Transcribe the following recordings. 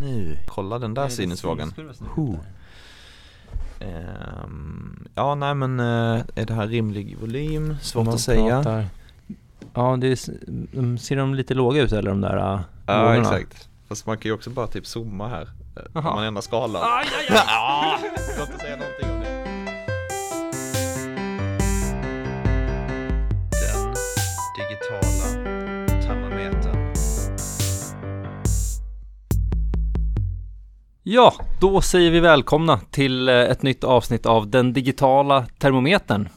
Nu, kolla den där sinnesvågen. Ehm, ja, nej men eh, är det här rimlig volym? Svårt Man att säga. pratar- Ja, det är, de- ser de lite låga ut eller de där uh, Ja, vågorna? exakt. Fast man kan ju också bara typ zooma här. Om man ändrar skalan. Aj, aj, aj. Ja, då säger vi välkomna till eh, ett nytt avsnitt av Den digitala termometern.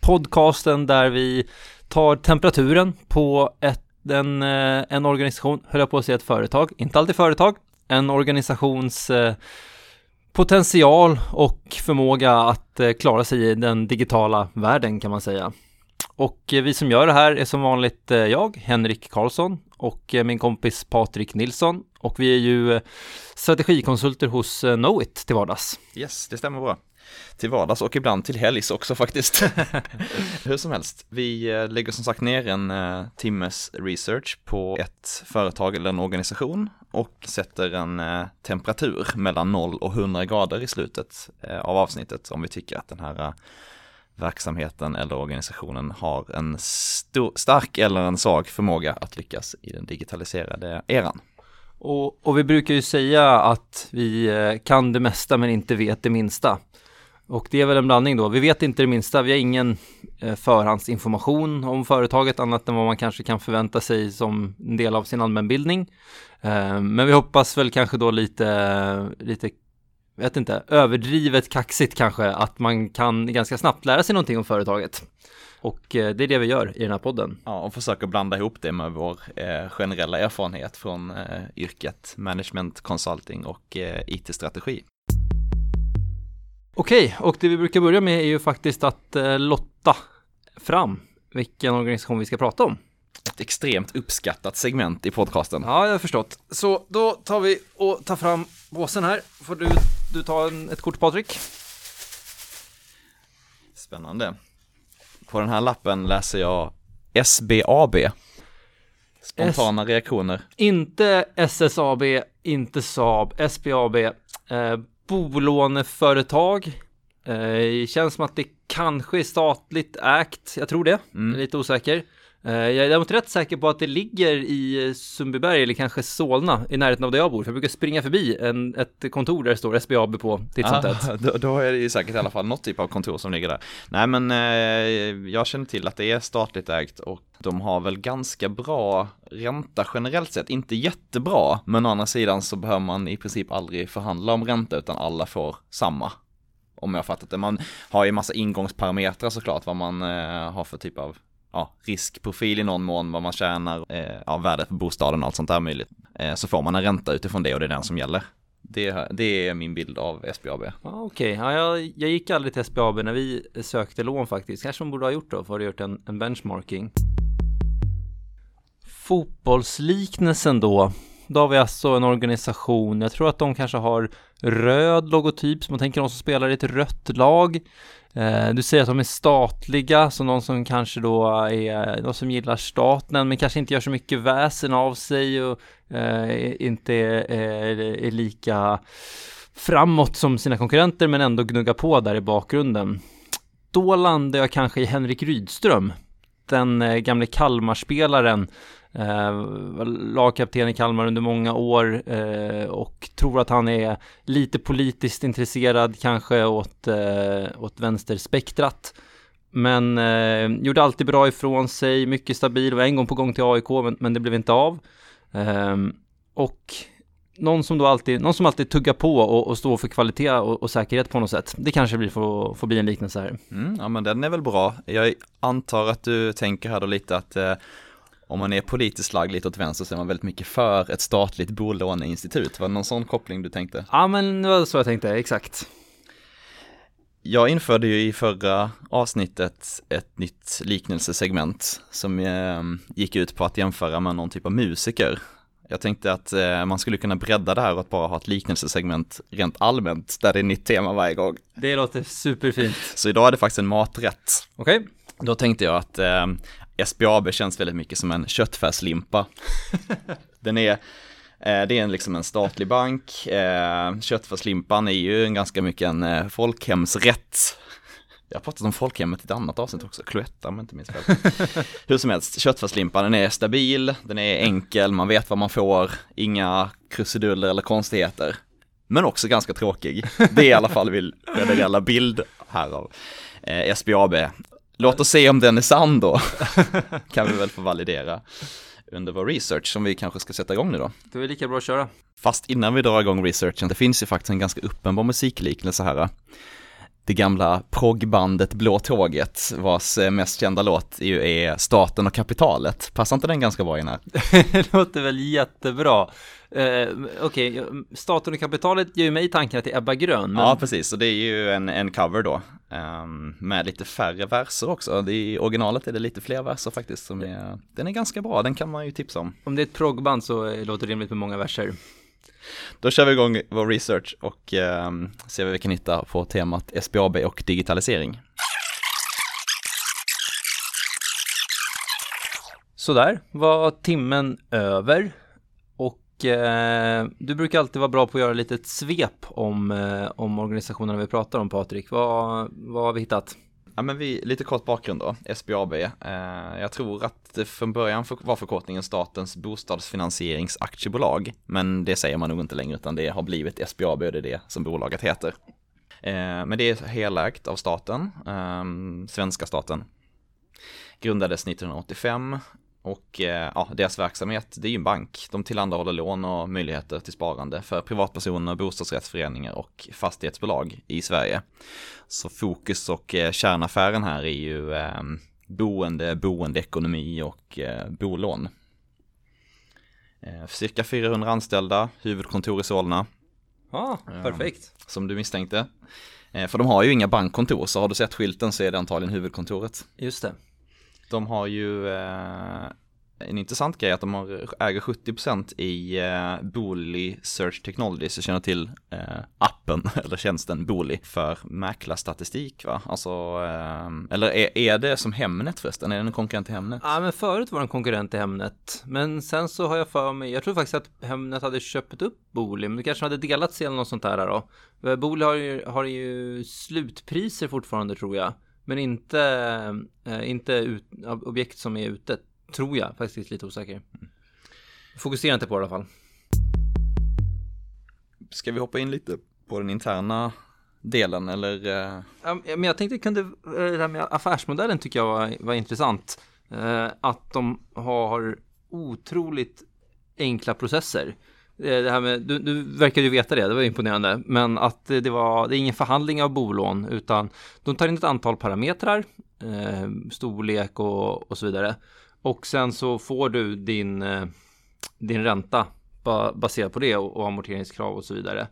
Podcasten där vi tar temperaturen på ett, en, eh, en organisation, höll jag på att säga ett företag, inte alltid företag, en organisations eh, potential och förmåga att klara sig i den digitala världen kan man säga. Och vi som gör det här är som vanligt jag, Henrik Karlsson och min kompis Patrik Nilsson och vi är ju eh, strategikonsulter hos eh, Knowit till vardags. Yes, det stämmer bra. Till vardags och ibland till helgs också faktiskt. Hur som helst, vi eh, lägger som sagt ner en timmes research på ett företag eller en organisation och sätter en temperatur mellan 0 och 100 grader i slutet av avsnittet om vi tycker att den här verksamheten eller organisationen har en stor, stark eller en svag förmåga att lyckas i den digitaliserade eran. Och, och vi brukar ju säga att vi eh, kan det mesta men inte vet det minsta. Och det är väl en blandning då. Vi vet inte det minsta. Vi har ingen eh, förhandsinformation om företaget annat än vad man kanske kan förvänta sig som en del av sin allmänbildning. Eh, men vi hoppas väl kanske då lite, lite, vet inte, överdrivet kaxigt kanske att man kan ganska snabbt lära sig någonting om företaget. Och eh, det är det vi gör i den här podden. Ja, och försöker blanda ihop det med vår eh, generella erfarenhet från eh, yrket management consulting och eh, IT-strategi. Okej, och det vi brukar börja med är ju faktiskt att eh, lotta fram vilken organisation vi ska prata om. Ett extremt uppskattat segment i podcasten. Ja, jag har förstått. Så då tar vi och tar fram påsen här. Får du, du ta en, ett kort Patrik? Spännande. På den här lappen läser jag SBAB. Spontana reaktioner. Inte SSAB, inte Saab, SBAB, eh, bolåneföretag. Eh, känns som att det kanske är statligt ägt, jag tror det, Mm. lite osäker. Eh, jag är däremot rätt säker på att det ligger i Sundbyberg eller kanske Solna i närheten av där jag bor. För jag brukar springa förbi en, ett kontor där det står SBAB på titt som. Ah, då, då är det ju säkert i alla fall något typ av kontor som ligger där. Nej men eh, jag känner till att det är statligt ägt och de har väl ganska bra ränta generellt sett. Inte jättebra, men å andra sidan så behöver man i princip aldrig förhandla om ränta utan alla får samma. Om jag fattat det. Man har ju massa ingångsparametrar såklart vad man eh, har för typ av ja, riskprofil i någon mån, vad man tjänar, eh, ja, värdet på bostaden och allt sånt där möjligt. Eh, så får man en ränta utifrån det och det är den som gäller. Det, det är min bild av SBAB. Ah, Okej, ja, jag, jag gick aldrig till SBAB när vi sökte lån faktiskt. Kanske man borde ha gjort då, för att ha gjort en, en benchmarking. Fotbollsliknelsen då. Då har vi alltså en organisation, jag tror att de kanske har röd logotyp, så man tänker de som spelar i ett rött lag. Eh, du säger att de är statliga, så någon som kanske då är, någon som gillar staten, men kanske inte gör så mycket väsen av sig och eh, inte är, är, är lika framåt som sina konkurrenter men ändå gnuggar på där i bakgrunden. Då landar jag kanske i Henrik Rydström, den eh, gamle Kalmarspelaren, eh, lagkapten i Kalmar under många år eh, och tror att han är lite politiskt intresserad kanske åt, eh, åt vänsterspektrat. Men eh, gjorde alltid bra ifrån sig, mycket stabil, var en gång på gång till AIK men, men det blev inte av. Ehm, och någon som då alltid, någon som alltid tuggar på och, och står för kvalitet och, och säkerhet på något sätt. Det kanske blir får, får bli en liknelse här. Mm, ja men den är väl bra. Jag antar att du tänker här då lite att eh, om man är politiskt lagd lite åt vänster så är man väldigt mycket för ett statligt bolåneinstitut. Var det någon sån koppling du tänkte? Ja men det var så jag tänkte, exakt. Jag införde ju i förra avsnittet ett nytt liknelsesegment som eh, gick ut på att jämföra med någon typ av musiker. Jag tänkte att eh, man skulle kunna bredda det här och att bara ha ett liknelsesegment rent allmänt där det är nytt tema varje gång. Det låter superfint. Så idag är det faktiskt en maträtt. Okej, Då tänkte jag att eh, SBAB känns väldigt mycket som en köttfärslimpa. Den är Eh, det är en, liksom en statlig bank. Eh, köttfärslimpan är ju en ganska mycket en eh, folkhemsrätt. Jag har pratat om folkhemmet i ett annat avsnitt också, Cloetta om jag inte minns fel. Hur som helst, köttfärslimpan den är stabil, den är enkel, man vet vad man får, inga krusiduller eller konstigheter. Men också ganska tråkig. Det är i alla fall min generella bild här av eh, SBAB. Låt oss se om den är sann då, kan vi väl få validera under vår research som vi kanske ska sätta igång nu då. Det är lika bra att köra. Fast innan vi drar igång researchen, det finns ju faktiskt en ganska uppenbar musikliknelse här. Det gamla proggbandet Blå Tåget, vars eh, mest kända låt ju är Staten och kapitalet. Passar inte den ganska bra in här? det låter väl jättebra. Eh, Okej, okay. Staten och kapitalet ger ju mig tanken till Ebba Grön. Men... Ja, precis, och det är ju en, en cover då. Um, med lite färre verser också. Det I originalet är det lite fler verser faktiskt. Som är, den är ganska bra, den kan man ju tipsa om. Om det är ett proggband så låter det rimligt med många verser. Då kör vi igång vår research och eh, ser vad vi kan hitta på temat SBAB och digitalisering. Sådär, var timmen över. Och eh, du brukar alltid vara bra på att göra lite svep om, eh, om organisationerna vi pratar om Patrik. Vad, vad har vi hittat? Ja men vi, lite kort bakgrund då, SBAB. Eh, jag tror att det från början var förkortningen Statens bostadsfinansieringsaktiebolag. Men det säger man nog inte längre utan det har blivit SBAB och det är det som bolaget heter. Eh, men det är helägt av staten, eh, svenska staten. Grundades 1985 och eh, ja, deras verksamhet, det är ju en bank. De tillhandahåller lån och möjligheter till sparande för privatpersoner, bostadsrättsföreningar och fastighetsbolag i Sverige. Så fokus och eh, kärnaffären här är ju eh, boende, boendeekonomi och eh, bolån. Eh, cirka 400 anställda, huvudkontor i Solna. Ja, ah, perfekt. Som du misstänkte. Eh, för de har ju inga bankkontor, så har du sett skylten så är det antagligen huvudkontoret. Just det. De har ju eh, en intressant grej att de har, äger 70% i eh, Booli Search Technology, så känner till eh, appen eller tjänsten Booli för mäklarstatistik va? Alltså, eh, eller är, är det som Hemnet förresten? Är det en konkurrent till Hemnet? Ja, men förut var det en konkurrent till Hemnet, men sen så har jag för mig, jag tror faktiskt att Hemnet hade köpt upp Booli, men det kanske hade delat sig eller något sånt där då. Eh, Booli har ju, har ju slutpriser fortfarande tror jag. Men inte, eh, inte ut, objekt som är ute, tror jag. Faktiskt lite osäker. Fokusera inte på det i alla fall. Ska vi hoppa in lite på den interna delen eller? Ja, men jag tänkte kunde, eh, det här med affärsmodellen tycker jag var, var intressant. Eh, att de har otroligt enkla processer. Eh, det här med, du, du verkar ju veta det, det var imponerande, men att det var, det är ingen förhandling av bolån, utan de tar in ett antal parametrar, eh, storlek och, och så vidare. Och sen så får du din, eh, din ränta baserat på det och, och amorteringskrav och så vidare.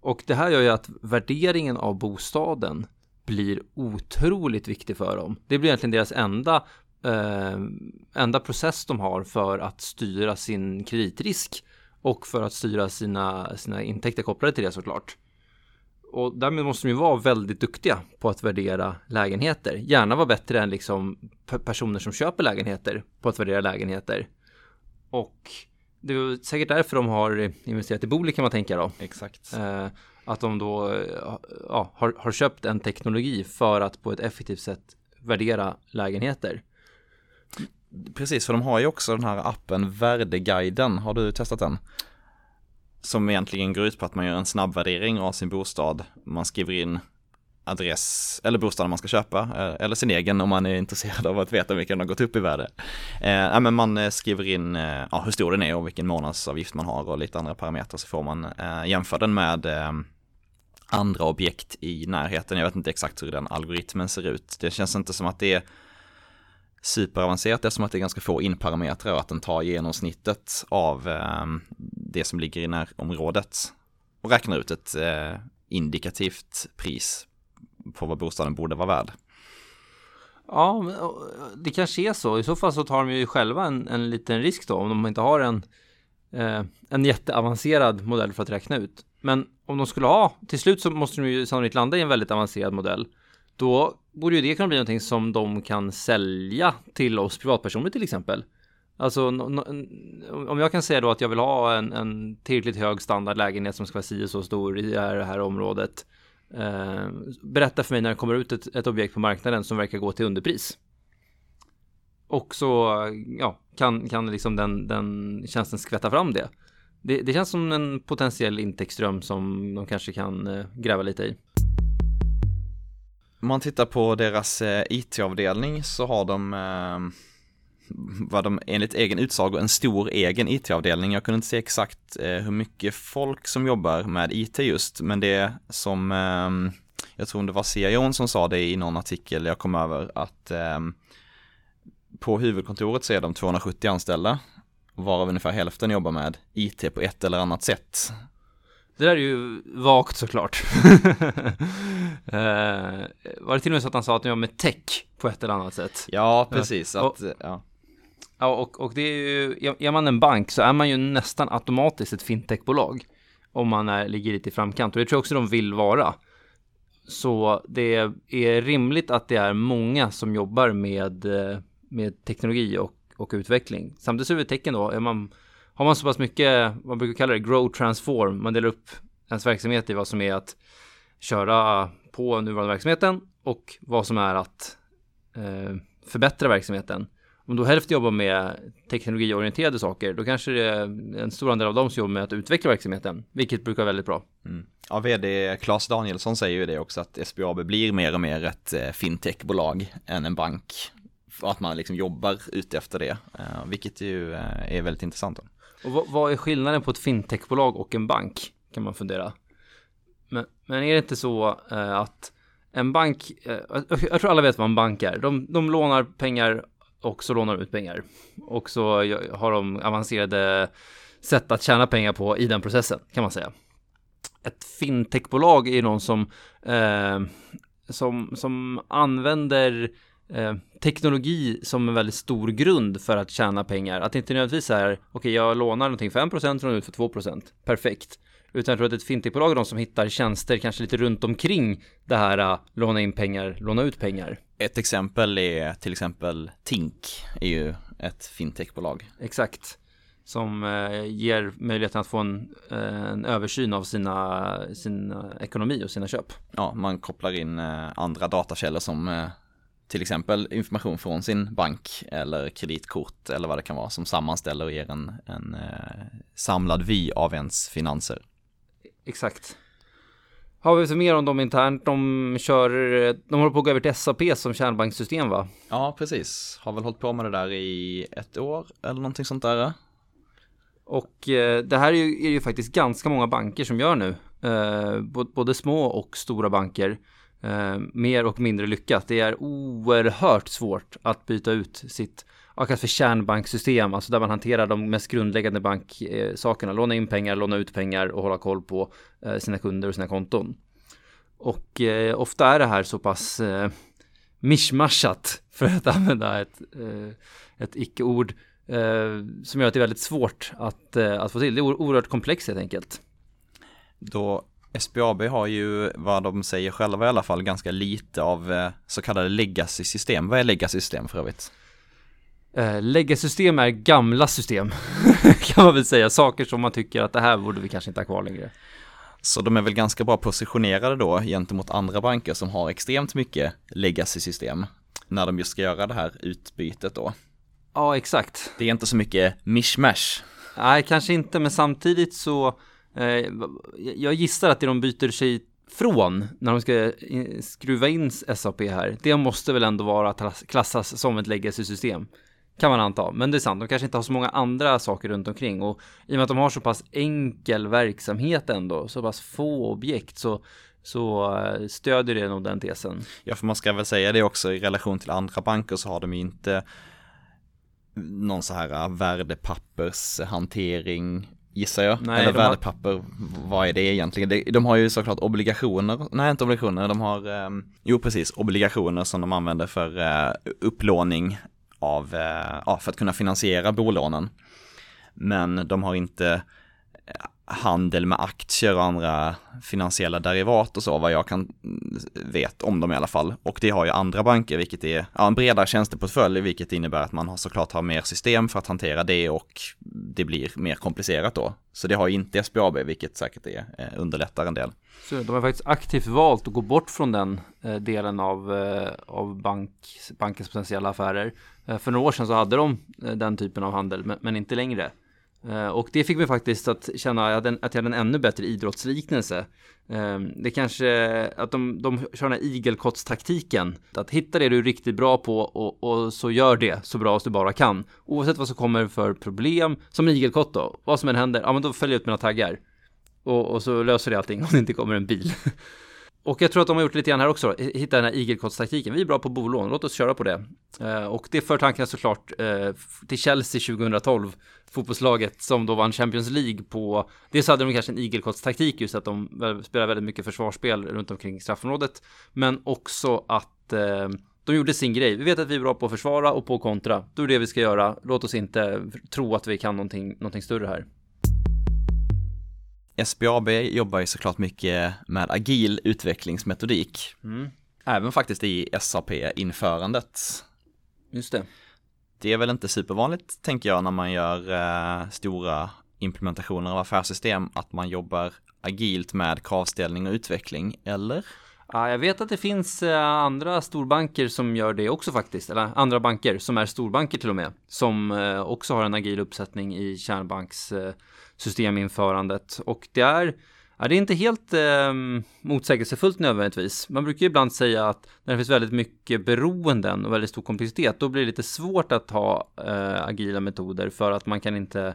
Och det här gör ju att värderingen av bostaden blir otroligt viktig för dem. Det blir egentligen deras enda, eh, enda process de har för att styra sin kreditrisk och för att styra sina, sina intäkter kopplade till det såklart. Och därmed måste de ju vara väldigt duktiga på att värdera lägenheter. Gärna vara bättre än liksom personer som köper lägenheter på att värdera lägenheter. Och det är säkert därför de har investerat i Booli kan man tänka då. Exakt. Eh, att de då ja, har, har köpt en teknologi för att på ett effektivt sätt värdera lägenheter. Precis, för de har ju också den här appen Värdeguiden. Har du testat den? Som egentligen går ut på att man gör en snabbvärdering av sin bostad. Man skriver in adress eller bostaden man ska köpa eh, eller sin egen om man är intresserad av att veta vilken den har gått upp i värde. Eh, men man eh, skriver in eh, ja, hur stor den är och vilken månadsavgift man har och lite andra parametrar så får man eh, jämföra den med eh, andra objekt i närheten. Jag vet inte exakt hur den algoritmen ser ut. Det känns inte som att det är superavancerat eftersom att det är ganska få inparametrar och att den tar genomsnittet av eh, det som ligger i närområdet och räknar ut ett eh, indikativt pris på vad bostaden borde vara värd. Ja, eh, det kanske är så. I så fall så tar de ju själva en, en liten risk då om de inte har en, eh, en jätteavancerad modell för att räkna ut. Men om de skulle ha, till slut så måste de ju sannolikt landa i en väldigt avancerad modell. Då borde ju det kunna bli någonting som de kan sälja till oss privatpersoner till exempel. Alltså om jag kan säga då att jag vill ha en, en tillräckligt hög standard lägenhet som ska vara si så stor i det här, det här området. Eh, berätta för mig när det kommer ut ett, ett objekt på marknaden som verkar gå till underpris. Och så ja, kan, kan liksom den, den tjänsten skvätta fram det. det. Det känns som en potentiell intäktsström som de kanske kan eh, gräva lite i. Om man tittar på deras eh, IT-avdelning så har de eh, vad de enligt egen utsago en stor egen IT-avdelning. Jag kunde inte se exakt eh, hur mycket folk som jobbar med IT just, men det som eh, jag tror det var CIOn som sa det i någon artikel jag kom över att eh, på huvudkontoret så är de 270 anställda, varav ungefär hälften jobbar med IT på ett eller annat sätt. Det där är ju vagt såklart. eh, var det till och med så att han sa att de jobbar med tech på ett eller annat sätt? Ja, precis. Ja. Att, ja. Ja, och, och det är ju, är man en bank så är man ju nästan automatiskt ett fintechbolag. Om man är, ligger lite i framkant och det tror jag också de vill vara. Så det är rimligt att det är många som jobbar med, med teknologi och, och utveckling. Samtidigt så är det tecken då, är man, har man så pass mycket, vad man brukar kalla det, grow transform, man delar upp ens verksamhet i vad som är att köra på nuvarande verksamheten och vad som är att eh, förbättra verksamheten. Om då hälften jobbar med teknologiorienterade saker, då kanske det är en stor andel av dem som jobbar med att utveckla verksamheten, vilket brukar vara väldigt bra. Mm. Ja, vd Claes Danielsson säger ju det också att SBAB blir mer och mer ett eh, fintechbolag än en bank. Att man liksom jobbar ute efter det, eh, vilket ju eh, är väldigt intressant. Och vad är skillnaden på ett fintechbolag och en bank? Kan man fundera. Men, men är det inte så eh, att en bank, eh, jag tror alla vet vad en bank är. De, de lånar pengar och så lånar de ut pengar. Och så har de avancerade sätt att tjäna pengar på i den processen kan man säga. Ett fintechbolag är någon som, eh, som, som använder eh, teknologi som en väldigt stor grund för att tjäna pengar. Att det inte nödvändigtvis är, okej okay, jag lånar någonting för 1% och ut för 2%. Perfekt. Utan jag tror att ett fintechbolag är de som hittar tjänster kanske lite runt omkring det här uh, låna in pengar, låna ut pengar. Ett exempel är till exempel Tink, är ju ett fintechbolag. Exakt. Som uh, ger möjligheten att få en, uh, en översyn av sina, sin ekonomi och sina köp. Ja, man kopplar in andra datakällor som till exempel information från sin bank eller kreditkort eller vad det kan vara som sammanställer och ger en, en eh, samlad vy av ens finanser. Exakt. Har vi mer om dem internt? De kör, de håller på att gå över till SAP som kärnbankssystem va? Ja, precis. Har väl hållit på med det där i ett år eller någonting sånt där. Och eh, det här är ju, är ju, faktiskt ganska många banker som gör nu. Eh, både små och stora banker. Eh, mer och mindre lyckat. Det är oerhört svårt att byta ut sitt kallas för kärnbanksystem, alltså där man hanterar de mest grundläggande banksakerna, låna in pengar, låna ut pengar och hålla koll på eh, sina kunder och sina konton. Och eh, ofta är det här så pass eh, mischmaschat, för att använda ett, eh, ett icke-ord, eh, som gör att det är väldigt svårt att, eh, att få till. Det är oerhört komplext helt enkelt. Då SBAB har ju, vad de säger själva i alla fall, ganska lite av eh, så kallade legacy-system. Vad är legacy-system för övrigt? Eh, Legacy-system är gamla system, kan man väl säga. Saker som man tycker att det här borde vi kanske inte ha kvar längre. Så de är väl ganska bra positionerade då gentemot andra banker som har extremt mycket legacy-system när de just ska göra det här utbytet då. Ja, exakt. Det är inte så mycket mishmash. Nej, kanske inte, men samtidigt så Eh, jag gissar att det de byter sig från när de ska eh, skruva in SAP här, det måste väl ändå vara att klassas som ett legacy-system. Kan man anta, men det är sant. De kanske inte har så många andra saker runt omkring och i och med att de har så pass enkel verksamhet ändå, så pass få objekt så så eh, stödjer det nog den tesen. Ja, för man ska väl säga det också i relation till andra banker så har de ju inte någon så här värdepappershantering gissar jag. Nej, Eller värdepapper, har... vad är det egentligen? De har ju såklart obligationer, nej inte obligationer, de har, eh, jo precis, obligationer som de använder för eh, upplåning av, eh, ja, för att kunna finansiera bolånen. Men de har inte handel med aktier och andra finansiella derivat och så, vad jag kan mm, vet om dem i alla fall. Och det har ju andra banker, vilket är ja, en bredare tjänsteportfölj, vilket innebär att man har såklart har mer system för att hantera det och det blir mer komplicerat då. Så det har ju inte SBAB, vilket säkert är, eh, underlättar en del. Så de har faktiskt aktivt valt att gå bort från den eh, delen av, eh, av bank, bankens potentiella affärer. Eh, för några år sedan så hade de eh, den typen av handel, men, men inte längre. Eh, och det fick mig faktiskt att känna att jag hade en, ännu bättre idrottsliknelse. Ehm, det kanske att de, de kör den här igelkottstaktiken. Att hitta det du är riktigt bra på och, och, så gör det så bra som du bara kan. Oavsett vad som kommer för problem, som en igelkott då. Vad som än händer, ja men då följer jag ut mina taggar. Och, och så löser det allting om det inte kommer en bil. Och jag tror att de har gjort lite grann här också, hitta den här igelkottstaktiken. Vi är bra på bolån, låt oss köra på det. Eh, och det för tankarna såklart eh, till Chelsea 2012, fotbollslaget som då vann Champions League på, dels hade de kanske en igelkottstaktik just att de eh, spelar väldigt mycket försvarsspel runt omkring straffområdet, men också att eh, de gjorde sin grej. Vi vet att vi är bra på att försvara och på att kontra. Då är det det vi ska göra. Låt oss inte tro att vi kan någonting, någonting större här. SBAB jobbar ju såklart mycket med agil utvecklingsmetodik. Mm. Även faktiskt i SAP-införandet. Just det. Det är väl inte supervanligt, tänker jag, när man gör eh, stora implementationer av affärssystem, att man jobbar agilt med kravställning och utveckling, eller? Ja, jag vet att det finns eh, andra storbanker som gör det också faktiskt, eller andra banker som är storbanker till och med, som eh, också har en agil uppsättning i kärnbankssysteminförandet. och det är Ja, det är inte helt eh, motsägelsefullt nödvändigtvis. Man brukar ju ibland säga att när det finns väldigt mycket beroenden och väldigt stor komplexitet, då blir det lite svårt att ha eh, agila metoder för att man kan inte,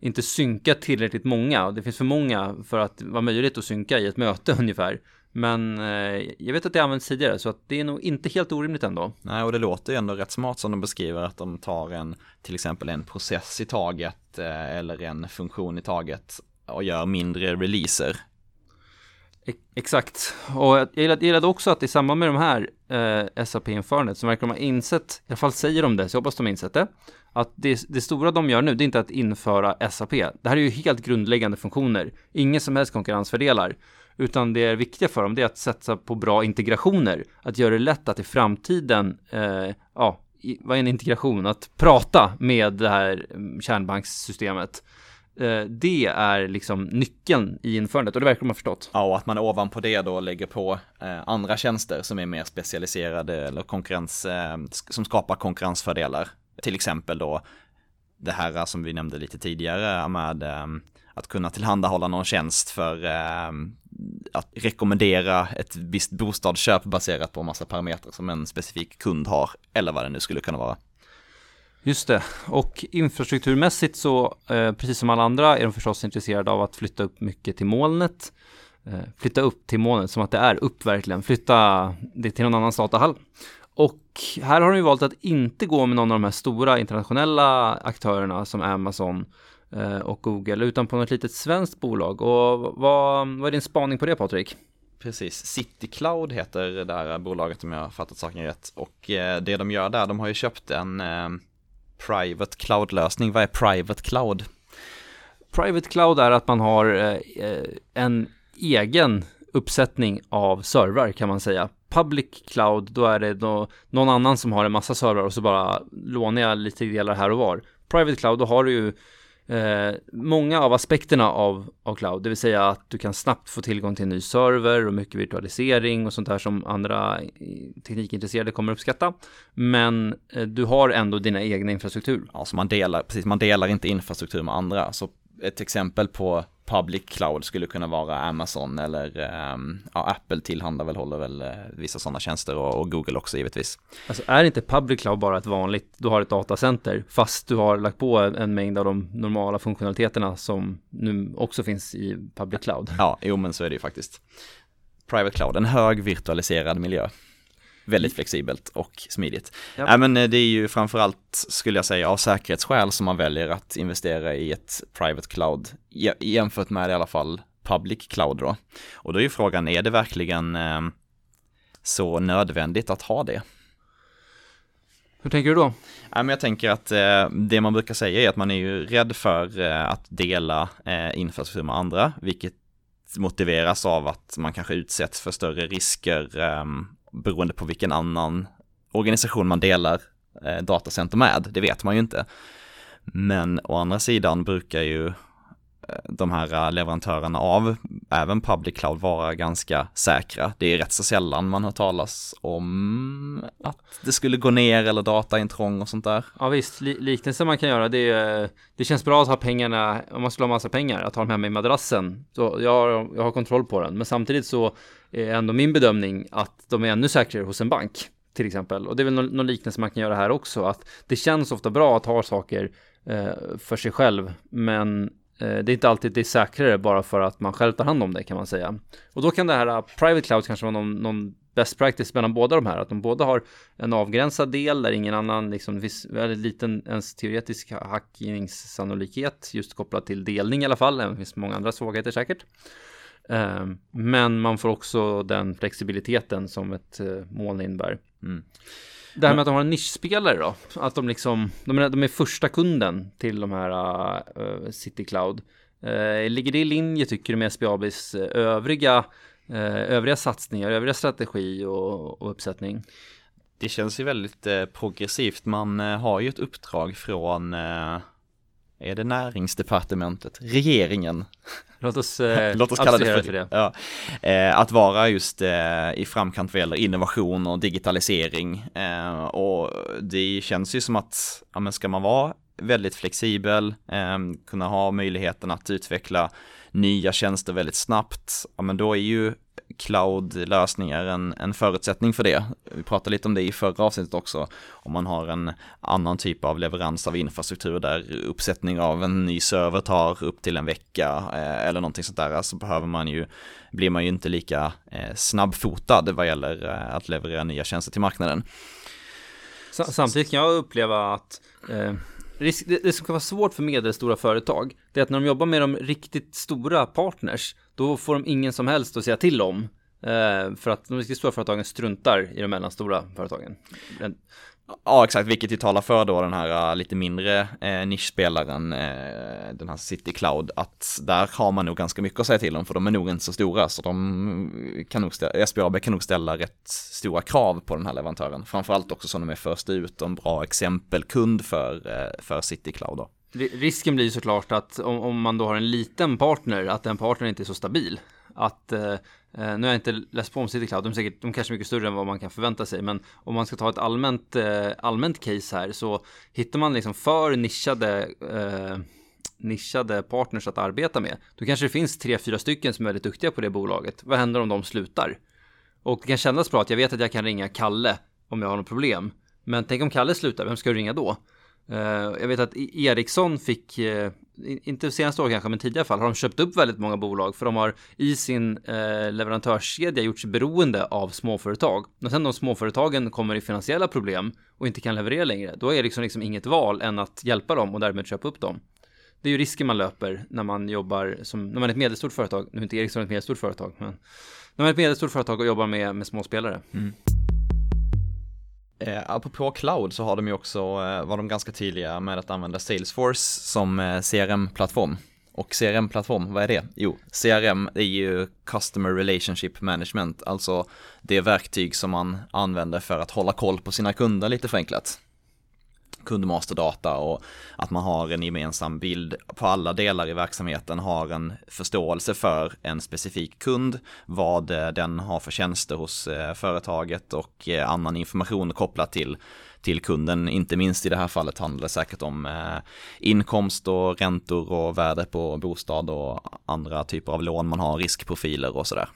inte synka tillräckligt många. Det finns för många för att vara möjligt att synka i ett möte ungefär. Men eh, jag vet att det används tidigare så att det är nog inte helt orimligt ändå. Nej, och det låter ju ändå rätt smart som de beskriver att de tar en, till exempel en process i taget eh, eller en funktion i taget och gör mindre releaser. Exakt, och jag gillade, gillade också att i samband med de här eh, SAP-införandet så verkar de ha insett, i alla fall säger de det, så jag hoppas de har insett det, att det, det, stora de gör nu, det är inte att införa SAP. Det här är ju helt grundläggande funktioner, inga som helst konkurrensfördelar. Utan det är viktiga för dem det är att satsa på bra integrationer. Att göra det lätt att i framtiden, eh, ja, vad är en integration? Att prata med det här mm, kärnbankssystemet. Eh, det är liksom nyckeln i införandet och det verkar de ha förstått. Ja, och att man ovanpå det då lägger på eh, andra tjänster som är mer specialiserade eller konkurrens, eh, som skapar konkurrensfördelar. Till exempel då det här som vi nämnde lite tidigare med eh, att kunna tillhandahålla någon tjänst för eh, att rekommendera ett visst bostadsköp baserat på massa parametrar som en specifik kund har, eller vad det nu skulle kunna vara. Just det, och infrastrukturmässigt så, eh, precis som alla andra, är de förstås intresserade av att flytta upp mycket till molnet. Eh, flytta upp till molnet som att det är upp verkligen, flytta det till någon annans datahall. Och här har de ju valt att inte gå med någon av de här stora internationella aktörerna som Amazon och Google utan på något litet svenskt bolag. Och vad, vad är din spaning på det Patrik? Precis, City Cloud heter det där bolaget om jag har fattat saken rätt. Och eh, det de gör där, de har ju köpt en eh, private cloud-lösning. Vad är private cloud? Private cloud är att man har en egen uppsättning av servrar kan man säga. Public cloud, då är det då någon annan som har en massa servrar och så bara lånar jag lite delar här och var. Private cloud, då har du ju Eh, många av aspekterna av, av cloud, det vill säga att du kan snabbt få tillgång till en ny server och mycket virtualisering och sånt där som andra eh, teknikintresserade kommer uppskatta. Men eh, du har ändå dina egna infrastruktur. Ja, så man delar, precis, man delar inte infrastruktur med andra. Så ett exempel på public cloud skulle kunna vara Amazon eller um, ja, Apple tillhandahåller väl uh, vissa sådana tjänster och, och, Google också givetvis. Alltså är inte public cloud bara ett vanligt, du har ett datacenter fast du har lagt på en mängd av de normala funktionaliteterna som nu också finns i public cloud? Ja, jo men så är det ju faktiskt. Private cloud, en hög virtualiserad miljö väldigt flexibelt och smidigt. Ja. Äh, men det är ju framförallt, skulle jag säga, av säkerhetsskäl som man väljer att investera i ett private cloud jämfört med i alla fall public cloud då. Och då är ju frågan, är det verkligen eh, så nödvändigt att ha det? Hur tänker du då? Men jag tänker att eh, det man brukar säga är att man är ju rädd för eh, att dela eh, infrastruktur med andra, vilket motiveras av att man kanske utsätts för större risker eh, beroende på vilken annan organisation man delar eh, datacenter med, det vet man ju inte. Men å andra sidan brukar ju Eh, de här eh, leverantörerna av även public cloud vara ganska säkra. Det är rätt så sällan man hör talas om att det skulle gå ner eller dataintrång och sånt där. Ja visst, liknelsen man kan göra det är, eh, det känns bra att ha pengarna, om man skulle ha massa pengar, att ha dem hemma i madrassen. Så jag har, jag har kontroll på den, men samtidigt så är ändå min bedömning att de är ännu säkrare hos en bank till exempel. Och det är väl någon, någon liknelse man kan göra här också, att det känns ofta bra att ha saker eh, för sig själv, men Eh, det är inte alltid det är säkrare bara för att man själv tar hand om det kan man säga. Och då kan det här eh, private cloud kanske vara någon, någon best practice mellan båda de här. Att de båda har en avgränsad del där ingen annan, liksom väldigt liten ens teoretisk hackningssannolikhet just kopplat till delning i alla fall. Det finns många andra svagheter säkert. Eh, men man får också den flexibiliteten som ett moln innebär. Mm. Det här med att de har en nischspelare då, att de liksom, de är, de är första kunden till de här uh, City Cloud. Uh, ligger det i linje tycker du med SBABs uh, övriga, uh, övriga satsningar, övriga strategi och, och uppsättning? Det känns ju väldigt progressivt. Man har ju ett uppdrag från är det näringsdepartementet, regeringen? Låt oss, eh, Låt oss kalla det för, för det. Ja. Eh, att vara just eh, i framkant vad gäller innovation och digitalisering. Eh, och det känns ju som att, ja men ska man vara väldigt flexibel, eh, kunna ha möjligheten att utveckla nya tjänster väldigt snabbt, ja men då är ju cloud-lösningar en, en förutsättning för det. Vi pratade lite om det i förra avsnittet också. Om man har en annan typ av leverans av infrastruktur där uppsättning av en ny server tar upp till en vecka eh, eller någonting sånt där så alltså behöver man ju, blir man ju inte lika eh, snabbfotad vad gäller eh, att leverera nya tjänster till marknaden. Samtidigt kan jag uppleva att eh det, det som kan vara svårt för medelstora företag, det är att när de jobbar med de riktigt stora partners, då får de ingen som helst att säga till om. Eh, för att de riktigt stora företagen struntar i de mellanstora företagen. Ja, exakt, vilket ju talar för då den här uh, lite mindre uh, nischspelaren, uh, den här City Cloud, att där har man nog ganska mycket att säga till om, för de är nog inte så stora, så de kan nog ställa, SBAB kan nog ställa rätt stora krav på den här leverantören, framförallt också som de är först ut och en bra exempelkund för, för City Cloud då. Risken blir såklart att om, om man då har en liten partner, att den partnern inte är så stabil. Att eh, eh, nu har jag inte läst på om Citycloud, de är, säkert, de kanske är mycket större än vad man kan förvänta sig, men om man ska ta ett allmänt, eh, allmänt case här så hittar man liksom för nischade eh, nischade partners att arbeta med, då kanske det finns tre, fyra stycken som är väldigt duktiga på det bolaget. Vad händer om de slutar? Och det kan kännas bra att jag vet att jag kan ringa Kalle om jag har något problem. Men tänk om Kalle slutar, vem ska du ringa då? Eh, jag vet att e- Ericsson fick, eh, inte senaste år kanske, men tidigare fall har de köpt upp väldigt många bolag för de har i sin eh, leverantörskedja gjort sig beroende av småföretag. När sen de småföretagen kommer i finansiella problem och inte kan leverera längre, då är Ericsson liksom, liksom inget val än att hjälpa dem och därmed köpa upp dem. Det är ju risken man löper när man jobbar som, när man är ett medelstort företag, nu är inte Ericsson ett medelstort företag, men när man är ett medelstort företag och jobbar med, med småspelare. Mm. Eh, apropå cloud så har de ju också, eh, var de ganska tydliga med att använda Salesforce som eh, CRM-plattform. Och CRM-plattform, vad är det? Jo, CRM är ju Customer Relationship Management, alltså det verktyg som man använder för att hålla koll på sina kunder lite förenklat kundmasterdata och att man har en gemensam bild på alla delar i verksamheten, har en förståelse för en specifik kund, vad eh, den har för tjänster hos eh, företaget och eh, annan information kopplat till till kunden, inte minst i det här fallet handlar det säkert om inkomst och räntor och värde på bostad och andra typer av lån man har, riskprofiler och sådär.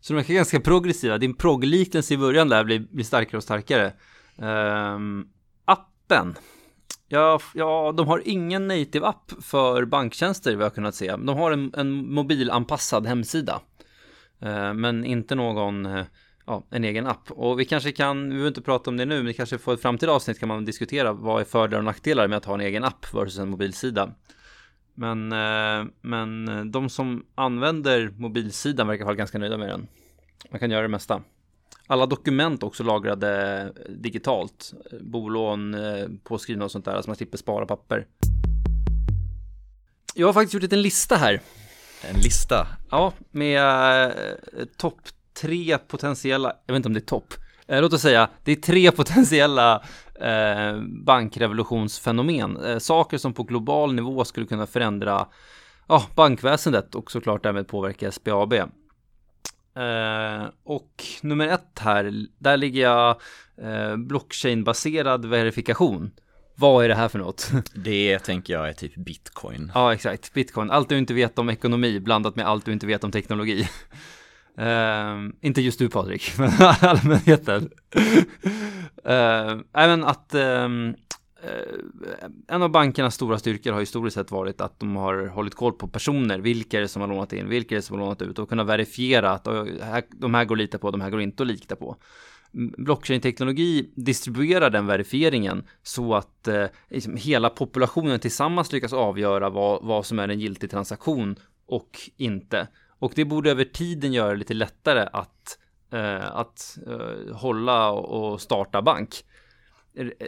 Så de är ganska progressiva, din proggliknelse i början där blir, blir starkare och starkare. Um, appen. Ja, ja, de har ingen native app för banktjänster vi har kunnat se. De har en, en mobilanpassad hemsida. Eh, men inte någon, eh, ja, en egen app. Och vi kanske kan, vi behöver inte prata om det nu, men vi kanske får ett framtida avsnitt kan man diskutera vad är fördelar och nackdelar med att ha en egen app versus en mobilsida. Men, eh, men de som använder mobilsidan verkar vara ganska nöjda med den. Man kan göra det mesta. Alla dokument också lagrade digitalt. Bolån, eh, påskrivna och sånt där, så man slipper spara papper. Jag har faktiskt gjort en lista här. En lista? Ja, med eh, topp tre potentiella, jag vet inte om det är topp, eh, låt oss säga, det är tre potentiella eh, bankrevolutionsfenomen. Eh, saker som på global nivå skulle kunna förändra ja, bankväsendet och såklart därmed påverka SBAB. Eh, och nummer ett här, där ligger jag eh, blockchain-baserad verifikation. Vad är det här för något? Det tänker jag är typ bitcoin. Ja, exakt. Bitcoin. Allt du inte vet om ekonomi blandat med allt du inte vet om teknologi. Uh, inte just du Patrik, men allmänheten. uh, även att um, Eh, en av bankernas stora styrkor har historiskt sett varit att de har hållit koll på personer, vilka är det som har lånat in, vilka är det som har lånat ut och kunna verifiera att de här går att lita på, de här går inte att lita på blockchain-teknologi distribuerar den verifieringen så att eh, liksom hela populationen tillsammans lyckas avgöra vad, vad som är en giltig transaktion och inte. Och det borde över tiden göra det lite lättare att, eh, att eh, hålla och starta bank.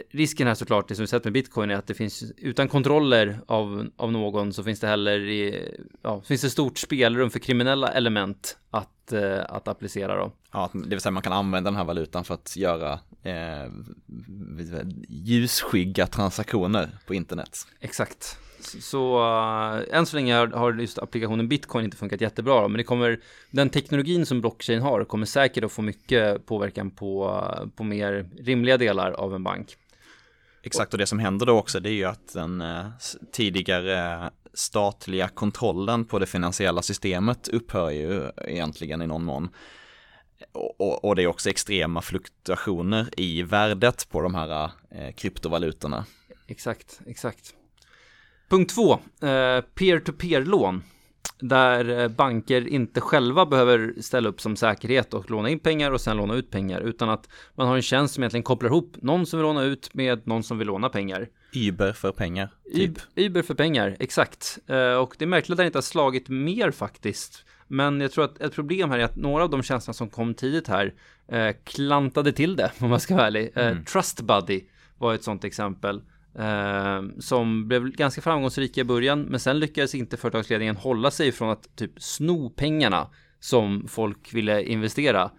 Risken här såklart, det som vi sett med bitcoin är att det finns utan kontroller av, av någon så finns det heller i, ja, finns det stort spelrum för kriminella element att, eh, att applicera då. Ja, det vill säga man kan använda den här valutan för att göra eh, ljusskygga transaktioner på internet. Exakt. Så uh, än så länge har, just applikationen bitcoin inte funkat jättebra. Men det kommer, den teknologin som blockchain har kommer säkert att få mycket påverkan på, på mer rimliga delar av en bank. Exakt, och det som händer då också det är ju att den uh, tidigare statliga kontrollen på det finansiella systemet upphör ju egentligen i någon mån. Och, och, och det är också extrema fluktuationer i värdet på de här eh, kryptovalutorna. Exakt, exakt. Punkt två, eh, peer-to-peer-lån. Där eh, banker inte själva behöver ställa upp som säkerhet och låna in pengar och sen låna ut pengar. Utan att man har en tjänst som egentligen kopplar ihop någon som vill låna ut med någon som vill låna pengar. Uber för pengar, typ. Uber för pengar, exakt. Eh, och det är märkligt att det inte har slagit mer faktiskt. Men jag tror att ett problem här är att några av de tjänsterna som kom tidigt här klantade till det, om man ska vara ärlig. Mm. Trust Buddy var ett sånt exempel. Eh, som blev ganska framgångsrika i början, men sen lyckades inte företagsledningen hålla sig från att typ sno pengarna som folk ville investera.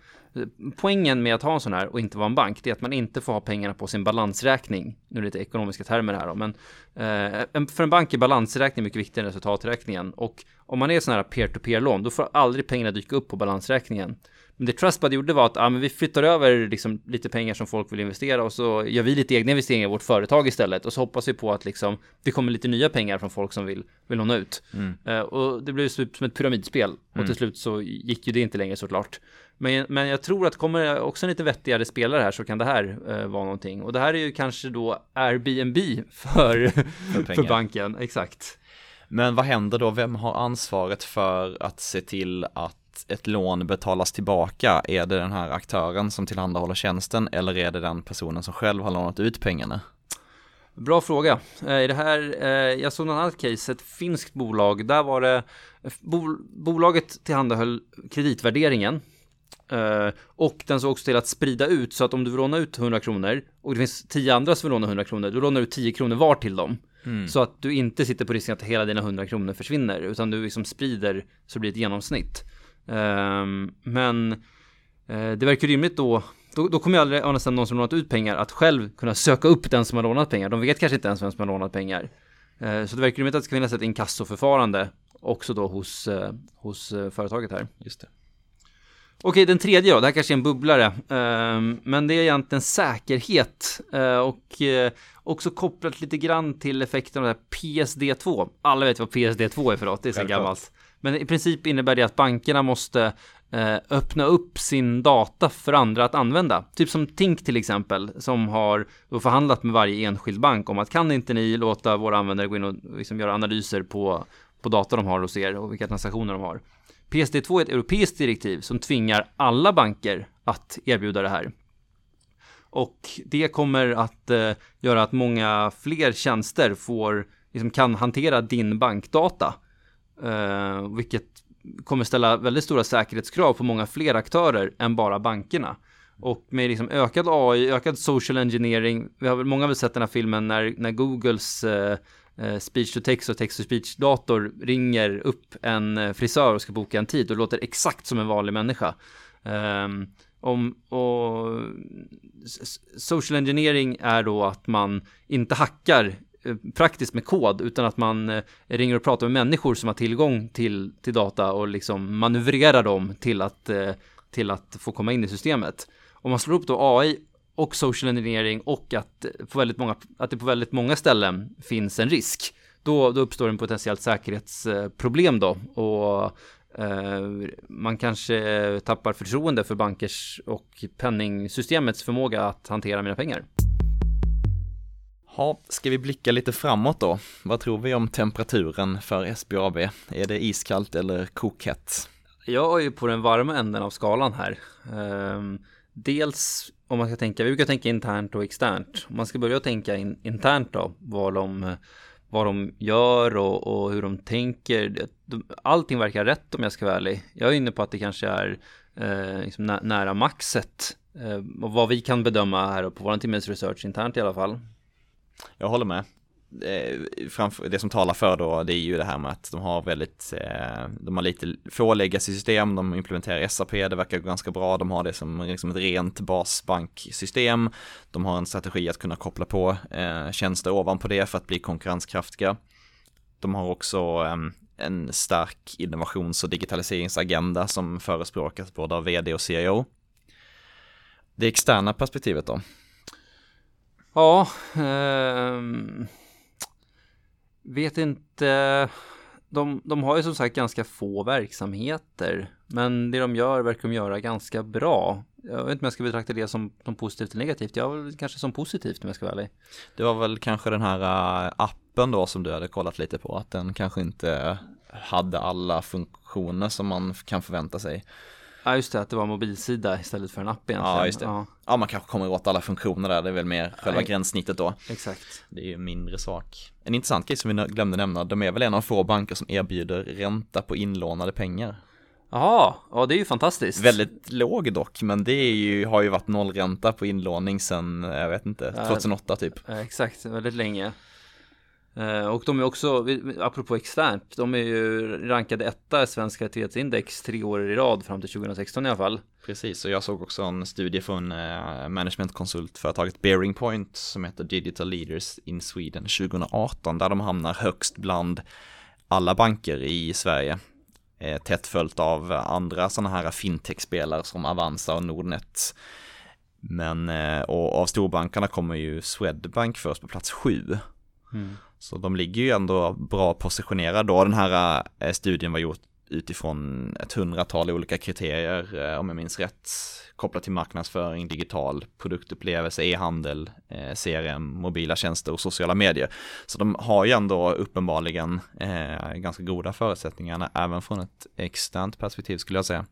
Poängen med att ha en sån här och inte vara en bank, det är att man inte får ha pengarna på sin balansräkning. Nu är det lite ekonomiska termer här då, men eh, för en bank är balansräkning mycket viktigare än resultaträkningen. Och om man är sån här peer-to-peer-lån, då får aldrig pengarna dyka upp på balansräkningen. Men det Trustbud gjorde var att ja, men vi flyttar över liksom lite pengar som folk vill investera och så gör vi lite egna investeringar i vårt företag istället och så hoppas vi på att liksom det kommer lite nya pengar från folk som vill, vill låna ut. Mm. Uh, och det blev som ett pyramidspel mm. och till slut så gick ju det inte längre såklart. Men, men jag tror att kommer också en lite vettigare spelare här så kan det här uh, vara någonting. Och det här är ju kanske då Airbnb för, för, för banken, exakt. Men vad händer då? Vem har ansvaret för att se till att ett lån betalas tillbaka, är det den här aktören som tillhandahåller tjänsten eller är det den personen som själv har lånat ut pengarna? Bra fråga. Eh, I det här, eh, jag såg något annat case, ett finskt bolag, där var det, bolaget tillhandahöll kreditvärderingen eh, och den såg också till att sprida ut så att om du vill låna ut 100 kronor och det finns 10 andra som vill låna 100 kronor, då lånar du 10 kronor var till dem. Mm. Så att du inte sitter på risken att hela dina 100 kronor försvinner, utan du liksom sprider så det blir ett genomsnitt. Um, men uh, det verkar rimligt då då, då kommer ju aldrig än någon som lånat ut pengar att själv kunna söka upp den som har lånat pengar. De vet kanske inte ens vem som har lånat pengar. Uh, så det verkar rimligt att det ska finnas ett inkassoförfarande också då hos, uh, hos företaget här. Just det. Okej, den tredje då, det här kanske är en bubblare, uh, men det är egentligen säkerhet och också kopplat lite grann till effekten av det här PSD2. Alla vet vad PSD2 är för något, det är så gammalt. Men i princip innebär det att bankerna måste eh, öppna upp sin data för andra att använda. Typ som Tink till exempel, som har förhandlat med varje enskild bank om att kan inte ni låta våra användare gå in och liksom göra analyser på, på data de har hos er och vilka transaktioner de har. PSD2 är ett europeiskt direktiv som tvingar alla banker att erbjuda det här. Och det kommer att eh, göra att många fler tjänster får, liksom kan hantera din bankdata Eh, vilket kommer ställa väldigt stora säkerhetskrav på många fler aktörer än bara bankerna. Och med liksom ökad AI, ökad social engineering, vi har väl, många har väl sett den här filmen när, när Googles eh, eh speech to text och text to speech dator ringer upp en eh, frisör och ska boka en tid och låter exakt som en vanlig människa. Um, om, och social engineering är då att man inte hackar Eh, praktiskt med kod utan att man eh, ringer och pratar med människor som har tillgång till, till data och liksom manövrerar dem till att, eh, till att få komma in i systemet. Om man slår upp då AI och social engineering och att, på väldigt många, att det på väldigt många ställen finns en risk, då, då uppstår en potentiellt säkerhetsproblem då och man kanske tappar förtroende för bankers och penningsystemets förmåga att hantera mina pengar. Ja, ska vi blicka lite framåt då? Vad tror vi om temperaturen för SBAB? Är det iskallt eller kokhett? Jag är ju på den varma änden av skalan här. Ehm, dels om man ska tänka, vi brukar tänka internt och externt. Om man ska börja tänka in, internt då, vad de vad de gör och, och, hur de tänker. Allting verkar rätt om jag ska vara ärlig. Jag är inne på att det kanske är eh, liksom nä nära maxet. Eh, och vad vi kan bedöma här på vår timmes research internt i alla fall. Jag håller med. Eh, det som talar för då, det är ju det här med att de har väldigt, eh, de har lite få legacy-system, de implementerar SAP, det verkar ganska bra, de har det som liksom ett rent basbanksystem, de har en strategi att kunna koppla på eh, tjänster ovanpå det för att bli konkurrenskraftiga. De har också en stark innovations och digitaliseringsagenda som förespråkas både av vd och CIO. Det externa perspektivet då? Ja, eh, vet inte. De, de har ju som sagt ganska få verksamheter, men det de gör verkar de göra ganska bra. Jag vet inte om jag ska betrakta det som, som positivt eller negativt. Jag väl kanske som positivt om jag ska vara ärlig. Det var väl kanske den här äh, appen då som du hade kollat lite på, att den kanske inte hade alla funktioner som man kan förvänta sig. Ja just det, att det var mobilsida istället för en app egentligen. Ja just det. Ja, ja man kanske kommer åt alla funktioner där, det är väl mer själva Nej. gränssnittet då. Exakt. Det är ju mindre sak. En intressant grej som vi glömde nämna, de är väl en av få banker som erbjuder ränta på inlånade pengar. Jaha, ja det är ju fantastiskt. Väldigt låg dock, men det ju, har ju varit nollränta på inlåning sedan, jag vet inte, 2008 typ. Ja, exakt, väldigt länge. Eh, och de är också, apropå externt, de är ju rankade etta i svenska aktivitetsindex tre år i rad fram till 2016 i alla fall. Precis, och jag såg också en studie från eh, managementkonsultföretaget Bearing Point som heter Digital Leaders in Sweden 2018 där de hamnar högst bland alla banker i Sverige. Eh, tätt följt av andra sådana här fintech-spelare som Avanza och Nordnet. Men, och av storbankerna kommer ju Swedbank först på plats sju. Mm. Så de ligger ju ändå bra positionerade då. Den här eh, studien var gjord utifrån ett hundratal olika kriterier, eh, om jag minns rätt, kopplat till marknadsföring, digital produktupplevelse, e-handel, eh, CRM, mobila tjänster och sociala medier. Så de har ju ändå uppenbarligen ganska goda förutsättningar, även från ett externt perspektiv skulle jag säga.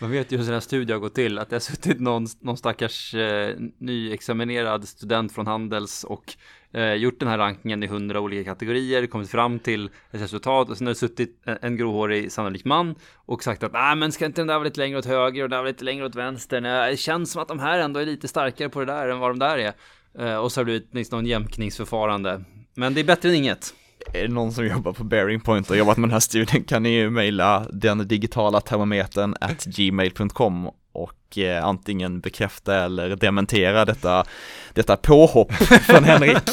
Man vet ju hur sådana studier har gått till, att det har suttit någon, någon stackars eh, nyexaminerad student från Handels och eh, gjort den här rankingen i hundra olika kategorier, kommit fram till ett resultat och sen har det suttit en, en gråhårig sannolik man och sagt att nej men ska inte den där vara lite längre åt höger och den där vara lite längre åt vänster? Nej, det känns som att de här ändå är lite starkare på det där än vad de där är. Eh, och så har det blivit liksom någon jämkningsförfarande. Men det är bättre än inget är det någon som jobbar på Bearing Point och jobbat med den här studien kan ni ju mejla den digitala termometern at gmail.com och eh, antingen bekräfta eller dementera detta, detta påhopp från Henrik.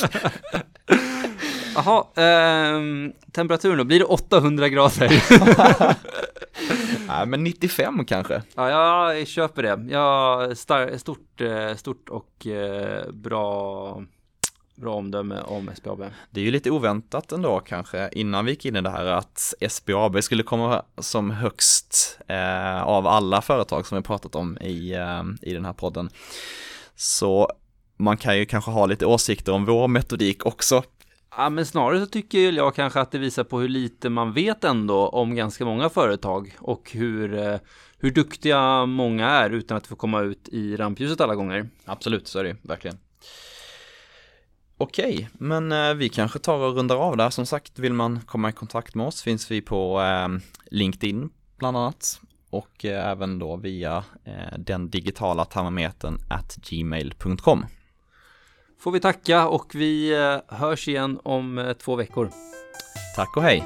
Jaha, eh, temperaturen då, blir det 800 grader? Nej, men 95 kanske. Ja, jag köper det. Ja, star, stort, eh, stort och eh, bra bra omdöme om SBAB. Det är ju lite oväntat ändå kanske innan vi gick in i det här att SBAB skulle komma som högst eh, av alla företag som vi pratat om i, eh, i den här podden. Så man kan ju kanske ha lite åsikter om vår metodik också. Ja, men snarare så tycker jag kanske att det visar på hur lite man vet ändå om ganska många företag och hur, eh, hur duktiga många är utan att få komma ut i rampljuset alla gånger. Absolut, så är det ju, verkligen. Okej, men eh, vi kanske tar och rundar av där. Som sagt, vill man komma i kontakt med oss finns vi på eh, LinkedIn bland annat. och eh, även då via den digitala termometern at gmail.com. Får vi tacka och vi hörs igen om två veckor. Tack och hej!